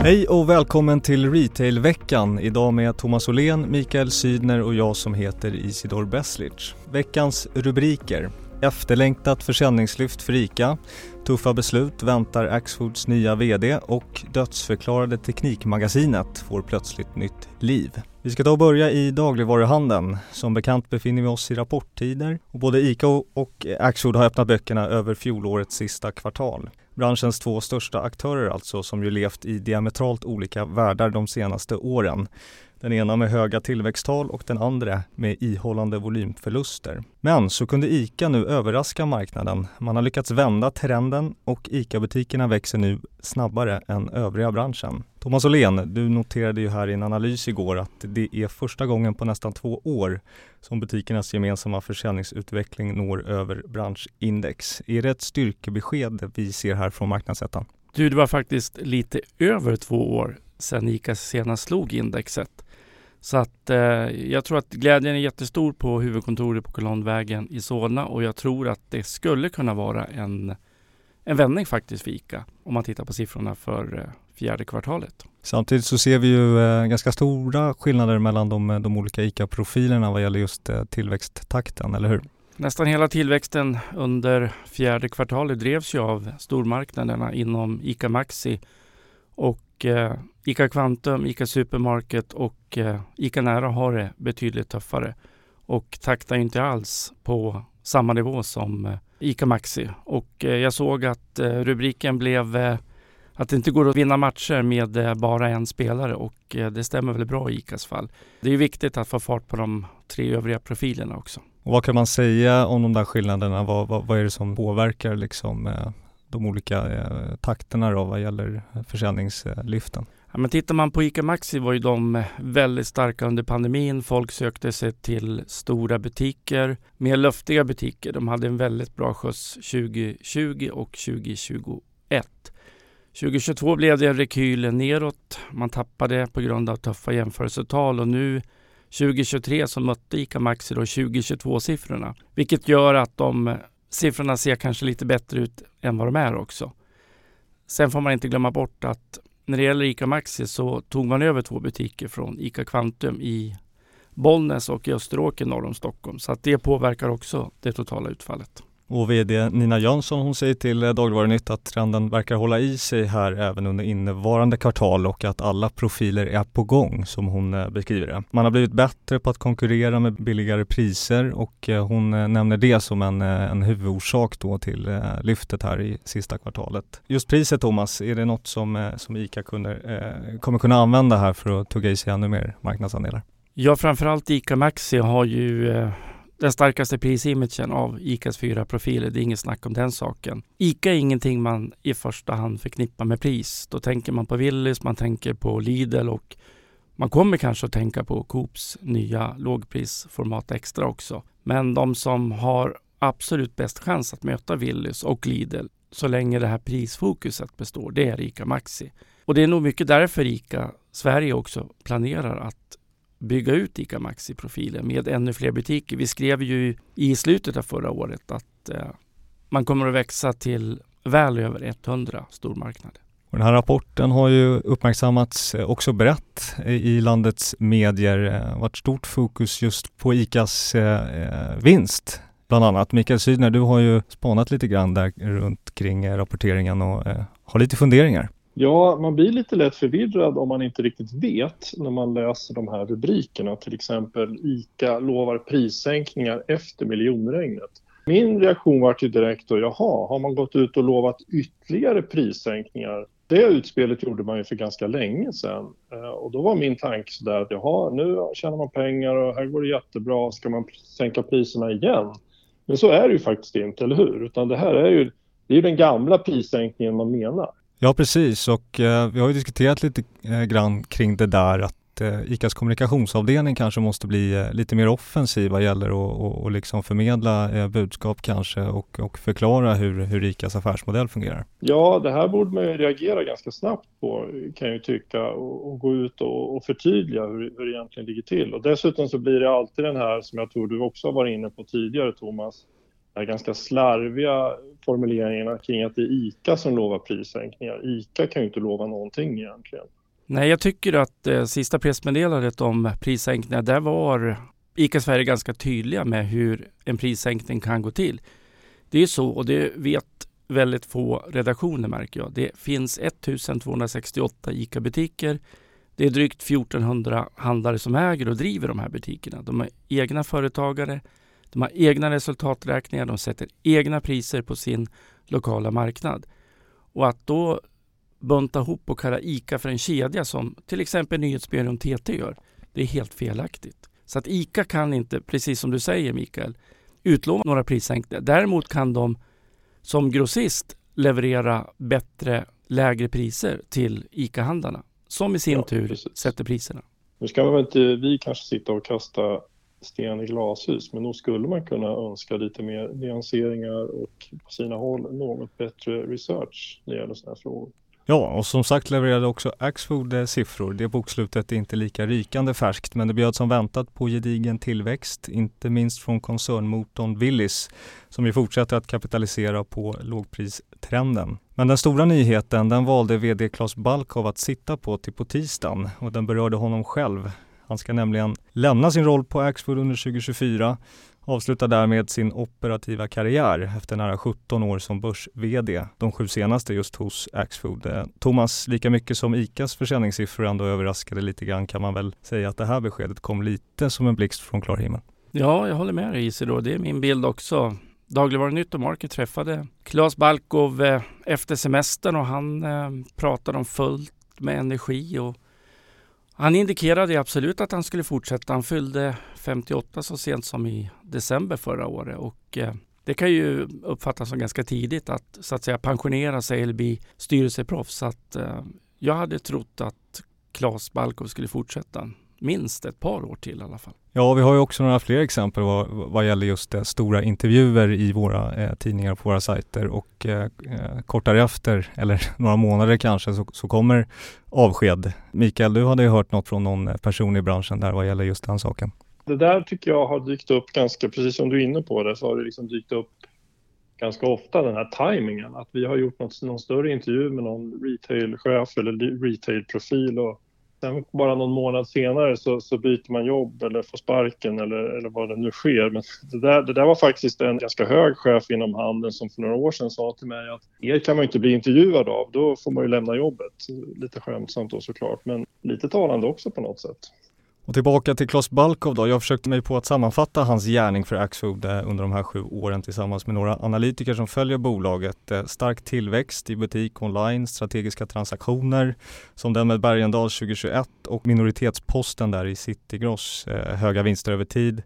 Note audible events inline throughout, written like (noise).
Hej och välkommen till Retailveckan. Idag med Thomas Åhlén, Mikael Sydner och jag som heter Isidor Beslic. Veckans rubriker. Efterlängtat försäljningslyft för ICA. Tuffa beslut väntar Axfoods nya VD och dödsförklarade Teknikmagasinet får plötsligt nytt liv. Vi ska ta och börja i dagligvaruhandeln. Som bekant befinner vi oss i rapporttider och både ICA och Axfood har öppnat böckerna över fjolårets sista kvartal. Branschens två största aktörer alltså som ju levt i diametralt olika världar de senaste åren. Den ena med höga tillväxttal och den andra med ihållande volymförluster. Men så kunde ICA nu överraska marknaden. Man har lyckats vända trenden och ICA-butikerna växer nu snabbare än övriga branschen. Thomas Åhlén, du noterade ju här i en analys igår att det är första gången på nästan två år som butikernas gemensamma försäljningsutveckling når över branschindex. Är det ett styrkebesked vi ser här från marknadsettan? Du, det var faktiskt lite över två år sedan ICA senast slog indexet. Så att eh, jag tror att glädjen är jättestor på huvudkontoret på Kolonnvägen i Solna och jag tror att det skulle kunna vara en, en vändning faktiskt för ICA om man tittar på siffrorna för eh, fjärde kvartalet. Samtidigt så ser vi ju eh, ganska stora skillnader mellan de, de olika ICA-profilerna vad gäller just eh, tillväxttakten, eller hur? Nästan hela tillväxten under fjärde kvartalet drevs ju av stormarknaderna inom ICA Maxi och eh, ICA Kvantum, ICA Supermarket och eh, ICA Nära har det betydligt tuffare och taktar inte alls på samma nivå som eh, ICA Maxi. Och eh, jag såg att eh, rubriken blev eh, att det inte går att vinna matcher med eh, bara en spelare och eh, det stämmer väl bra i ICAs fall. Det är viktigt att få fart på de tre övriga profilerna också. Och vad kan man säga om de där skillnaderna? Vad, vad, vad är det som påverkar liksom, eh, de olika eh, takterna då vad gäller försäljningslyften? Ja, men tittar man på ICA Maxi var ju de väldigt starka under pandemin. Folk sökte sig till stora butiker, mer luftiga butiker. De hade en väldigt bra skjuts 2020 och 2021. 2022 blev det en rekyl neråt. Man tappade på grund av tuffa jämförelsetal och nu 2023 så mötte ICA Maxi då 2022-siffrorna. Vilket gör att de siffrorna ser kanske lite bättre ut än vad de är också. Sen får man inte glömma bort att när det gäller ICA Maxi så tog man över två butiker från ICA Kvantum i Bollnäs och i Österåker norr om Stockholm. Så att det påverkar också det totala utfallet. Och VD Nina Jönsson hon säger till eh, Dagligvarunytt att trenden verkar hålla i sig här även under innevarande kvartal och att alla profiler är på gång som hon eh, beskriver det. Man har blivit bättre på att konkurrera med billigare priser och eh, hon nämner det som en, en huvudorsak då till lyftet här i sista kvartalet. Just priset Thomas, är det något som, som ICA-kunder kommer kunna använda här för att tugga i sig ännu mer marknadsandelar? Ja, framförallt ICA Maxi har ju den starkaste prisimagen av ICAs fyra profiler. Det är inget snack om den saken. ICA är ingenting man i första hand förknippar med pris. Då tänker man på Willys, man tänker på Lidl och man kommer kanske att tänka på Coops nya lågprisformat extra också. Men de som har absolut bäst chans att möta Willys och Lidl så länge det här prisfokuset består, det är ICA Maxi. Och det är nog mycket därför ICA Sverige också planerar att bygga ut ICA Maxi-profilen med ännu fler butiker. Vi skrev ju i slutet av förra året att eh, man kommer att växa till väl över 100 stormarknader. Och den här rapporten har ju uppmärksammats eh, också brett i landets medier. Det har varit stort fokus just på ICAs eh, eh, vinst bland annat. Mikael Sydner, du har ju spanat lite grann där runt kring eh, rapporteringen och eh, har lite funderingar. Ja, man blir lite lätt förvirrad om man inte riktigt vet när man läser de här rubrikerna. Till exempel ICA lovar prissänkningar efter miljonregnet. Min reaktion var till direkt då, jaha, har man gått ut och lovat ytterligare prissänkningar? Det utspelet gjorde man ju för ganska länge sedan eh, och då var min tanke sådär att jaha, nu tjänar man pengar och här går det jättebra, ska man sänka priserna igen? Men så är det ju faktiskt inte, eller hur? Utan det här är ju, det är den gamla prissänkningen man menar. Ja precis och eh, vi har ju diskuterat lite eh, grann kring det där att eh, ICAs kommunikationsavdelning kanske måste bli eh, lite mer offensiv vad gäller att och, och liksom förmedla eh, budskap kanske och, och förklara hur, hur ICAs affärsmodell fungerar. Ja, det här borde man ju reagera ganska snabbt på kan jag ju tycka och, och gå ut och, och förtydliga hur, hur det egentligen ligger till. Och dessutom så blir det alltid den här som jag tror du också har varit inne på tidigare Thomas, här ganska slarviga formuleringarna kring att det är ICA som lovar prissänkningar. ICA kan ju inte lova någonting egentligen. Nej, jag tycker att eh, sista pressmeddelandet om prissänkningar, där var ICA Sverige ganska tydliga med hur en prissänkning kan gå till. Det är så, och det vet väldigt få redaktioner märker jag. Det finns 1268 ICA-butiker. Det är drygt 1400 handlare som äger och driver de här butikerna. De är egna företagare, de har egna resultaträkningar, de sätter egna priser på sin lokala marknad. Och att då bunta ihop och kalla ICA för en kedja som till exempel Nyhetsbyrån TT gör, det är helt felaktigt. Så att ICA kan inte, precis som du säger Mikael, utlova några prissänkningar. Däremot kan de som grossist leverera bättre, lägre priser till ICA-handlarna som i sin ja, tur precis. sätter priserna. Nu ska väl inte vi kanske sitta och kasta sten i glashus, men nog skulle man kunna önska lite mer nyanseringar och på sina håll något bättre research när det gäller sådana här frågor. Ja, och som sagt levererade också Axfood eh, siffror. Det bokslutet är inte lika rykande färskt, men det bjöd som väntat på gedigen tillväxt, inte minst från koncernmotorn Willys, som ju fortsätter att kapitalisera på lågpristrenden. Men den stora nyheten, den valde VD Klas Balkov att sitta på till på tisdagen och den berörde honom själv. Han ska nämligen lämna sin roll på Axfood under 2024 avslutar därmed sin operativa karriär efter nära 17 år som börs-VD, de sju senaste just hos Axfood. Eh, Thomas, lika mycket som ICAs försäljningssiffror ändå överraskade lite grann kan man väl säga att det här beskedet kom lite som en blixt från klar himmel. Ja, jag håller med dig Isidor. Det är min bild också. Dagligvarunytt och Market träffade Claes Balkov eh, efter semestern och han eh, pratade om fullt med energi och han indikerade absolut att han skulle fortsätta. Han fyllde 58 så sent som i december förra året och eh, det kan ju uppfattas som ganska tidigt att så att säga pensionera sig eller bli styrelseproffs. Så att, eh, jag hade trott att Claes Balkov skulle fortsätta minst ett par år till i alla fall. Ja, vi har ju också några fler exempel vad, vad gäller just det, stora intervjuer i våra eh, tidningar på våra sajter och eh, eh kort därefter, eller (laughs) några månader kanske, så, så, kommer avsked. Mikael, du hade ju hört något från någon person i branschen där vad gäller just den saken. Det där tycker jag har dykt upp ganska, precis som du är inne på det, så har det liksom dykt upp ganska ofta den här tajmingen. Att vi har gjort något, någon större intervju med någon retailchef eller retailprofil och Sen bara någon månad senare så, så, byter man jobb eller får sparken eller, eller vad det nu sker. Men det där, det där var faktiskt en ganska hög chef inom handeln som för några år sedan sa till mig att er kan man inte bli intervjuad av, då får man ju lämna jobbet. Lite skämtsamt då såklart, men lite talande också på något sätt. Och tillbaka till Klas Balkov då. Jag försökte mig på att sammanfatta hans gärning för Axfood eh, under de här sju åren tillsammans med några analytiker som följer bolaget. Eh, stark tillväxt i butik online, strategiska transaktioner som den med Bergendal 2021 och minoritetsposten där i Citygross, eh, höga vinster över tid.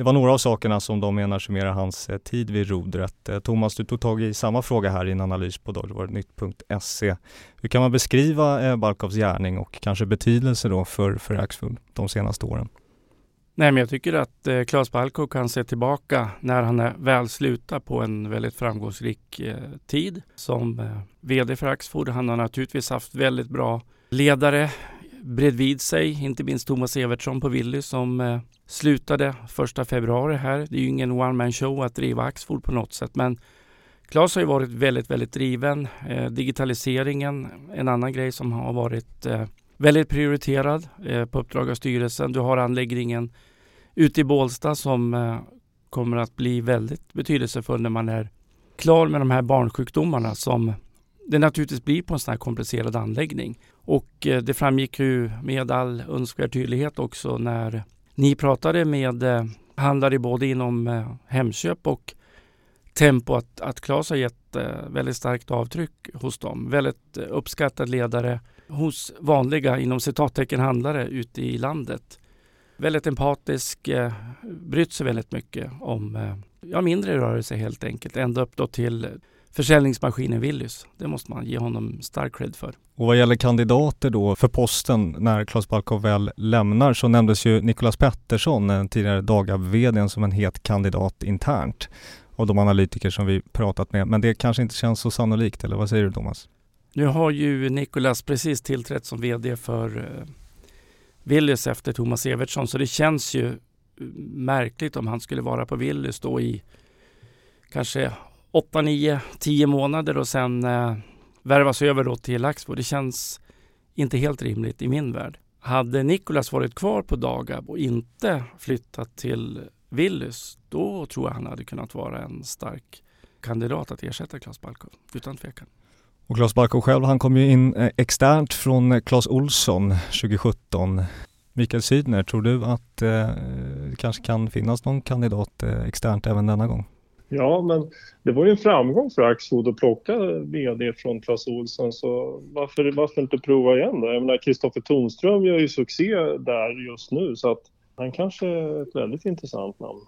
Det var några av sakerna som de menar summerar hans eh, tid vid rodret. Eh, Thomas, du tog tag i samma fråga här i en analys på dagligvarunytt.se. Hur kan man beskriva eh, Balkovs gärning och kanske betydelse då för, för Axfood de senaste åren? Nej, men jag tycker att eh, Claes Balkov kan se tillbaka när han är väl slutar på en väldigt framgångsrik eh, tid som eh, VD för Axfood. Han har naturligtvis haft väldigt bra ledare bredvid sig, inte minst Thomas Evertsson på Willys som eh, slutade första februari här. Det är ju ingen one man show att driva Axfood på något sätt men Claes har ju varit väldigt, väldigt driven. Eh, digitaliseringen, en annan grej som har varit eh, väldigt prioriterad eh, på uppdrag av styrelsen. Du har anläggningen ute i Bålsta som eh, kommer att bli väldigt betydelsefull när man är klar med de här barnsjukdomarna som det naturligtvis blir på en sån här komplicerad anläggning. Och eh, det framgick ju med all önskvärd tydlighet också när ni pratade med eh, handlare både inom eh, Hemköp och Tempo att, att Claes har gett väldigt starkt avtryck hos dem. Väldigt uppskattad ledare hos vanliga inom citattecken handlare ute i landet. Väldigt empatisk, brytt sig väldigt mycket om ja, mindre rörelse helt enkelt. Ända upp då till försäljningsmaskinen Willys. Det måste man ge honom stark cred för. Och vad gäller kandidater då för posten när Claes Balkov väl lämnar så nämndes ju Nicolas Pettersson, tidigare Dagab-VD, som en het kandidat internt av de analytiker som vi pratat med. Men det kanske inte känns så sannolikt, eller vad säger du Thomas? Nu har ju Nicolas precis tillträtt som VD för uh, Willys efter Thomas Evertsson, så det känns ju märkligt om han skulle vara på Willys då i kanske 8, 9, 10 månader och sen eh, värvas över då till Laxbo. Det känns inte helt rimligt i min värld. Hade Nikolas varit kvar på Dagab och inte flyttat till Willys, då tror jag han hade kunnat vara en stark kandidat att ersätta Klas Balkov, utan tvekan. Och Klas Balkov själv, han kom ju in eh, externt från eh, Klas Olsson 2017. Mikael Sydner, tror du att eh, det kanske kan finnas någon kandidat eh, externt även denna gång? Ja, men det var ju en framgång för Axfood att plocka vd från Clas Olsson så varför, varför inte prova igen då? Jag menar Kristoffer Tonström gör ju succé där just nu så att han kanske är ett väldigt intressant namn.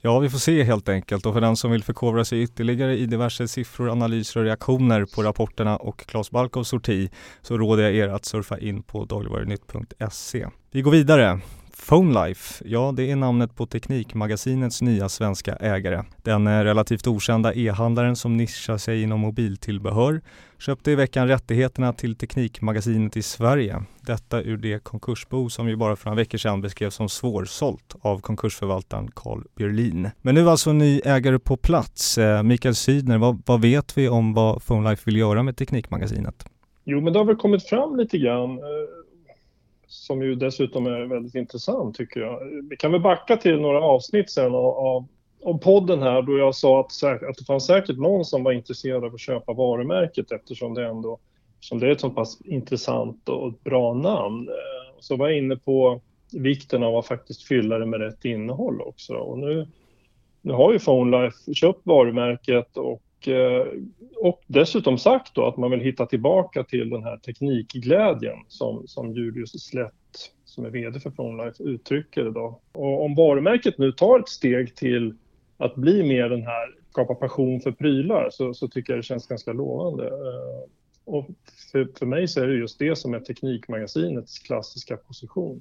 Ja, vi får se helt enkelt och för den som vill förkovra sig ytterligare i diverse siffror, analyser och reaktioner på rapporterna och Claes Balkovs sorti så råder jag er att surfa in på dagligvarunytt.se. Vi går vidare. PhoneLife, ja det är namnet på Teknikmagasinets nya svenska ägare. Den relativt okända e-handlaren som nischar sig inom mobiltillbehör köpte i veckan rättigheterna till Teknikmagasinet i Sverige. Detta ur det konkursbo som ju bara för några veckor sedan beskrevs som svårsålt av konkursförvaltaren Carl Björlin. Men nu alltså ny ägare på plats. Eh, Mikael Sydner, vad, vad vet vi om vad PhoneLife vill göra med Teknikmagasinet? Jo, men det har väl kommit fram lite grann eh, som ju dessutom är väldigt intressant tycker jag. Vi kan väl backa till några avsnitt sen av, av, av podden här då jag sa att, att det fanns säkert någon som var intresserad av att köpa varumärket eftersom det ändå som det är ett så pass intressant och bra namn. Eh, så var jag inne på vikten av att faktiskt fylla det med rätt innehåll också. Och nu, nu har ju PhoneLife köpt varumärket och Eh, och dessutom sagt då att man vill hitta tillbaka till den här teknikglädjen som, som Julius Slätt som är VD för PhoneLife uttrycker idag. Och om varumärket nu tar ett steg till att bli mer den här skapa passion för prylar så, så tycker jag det känns ganska lovande. Eh, och för, för mig så är det just det som är Teknikmagasinets klassiska position.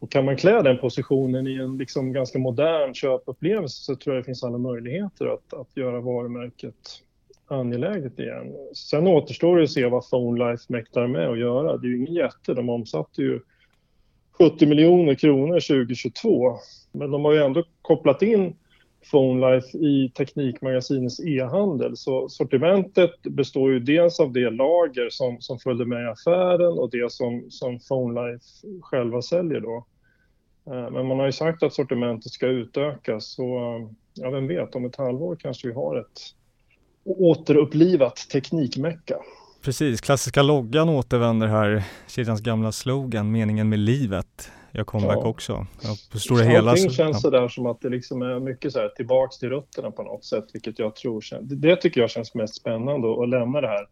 Och kan man klä den positionen i en liksom ganska modern köpupplevelse så tror jag det finns alla möjligheter att, att göra varumärket angeläget igen. Sen återstår det att se vad PhoneLife mäktar med att göra. Det är ju ingen jätte, de omsatte ju 70 miljoner kronor 2022. Men de har ju ändå kopplat in PhoneLife i Teknikmagasinets e-handel. Så sortimentet består ju dels av det lager som, som följde med i affären och det som, som PhoneLife själva säljer då. Eh, men man har ju sagt att sortimentet ska utökas så ja, vem vet, om ett halvår kanske vi har ett återupplivat teknikmecka. Precis, klassiska loggan återvänder här, kedjans gamla slogan, meningen med livet jag comeback ja. också. Ja, på stora hela så, känns ja. sådär som att det liksom är mycket så här tillbaks till rötterna på något sätt, vilket jag tror det tycker jag känns mest spännande att lämna det här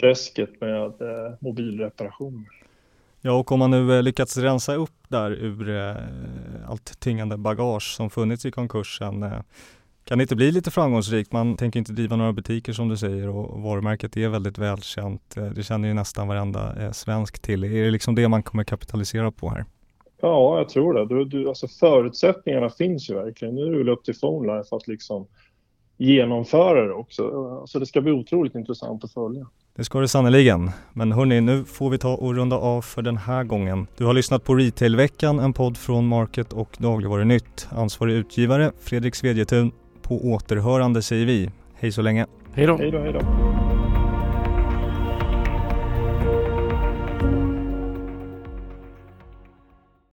träsket med eh, mobilreparationer. Ja, och om man nu eh, lyckats rensa upp där ur eh, allt tyngande bagage som funnits i konkursen eh, kan det inte bli lite framgångsrikt? Man tänker inte driva några butiker som du säger och varumärket är väldigt välkänt. Eh, det känner ju nästan varenda eh, svensk till. Är det liksom det man kommer kapitalisera på här? Ja, jag tror det. Du, du, alltså förutsättningarna finns ju verkligen. Nu är det väl upp till PhoneLife att liksom genomföra det också. Alltså det ska bli otroligt intressant att följa. Det ska det sannerligen. Men hörni, nu får vi ta och runda av för den här gången. Du har lyssnat på Retailveckan, en podd från Market och Dagligvarunytt. Ansvarig utgivare Fredrik Svedjetun. På återhörande säger vi. Hej så länge. Hej då. Hej då, hej då.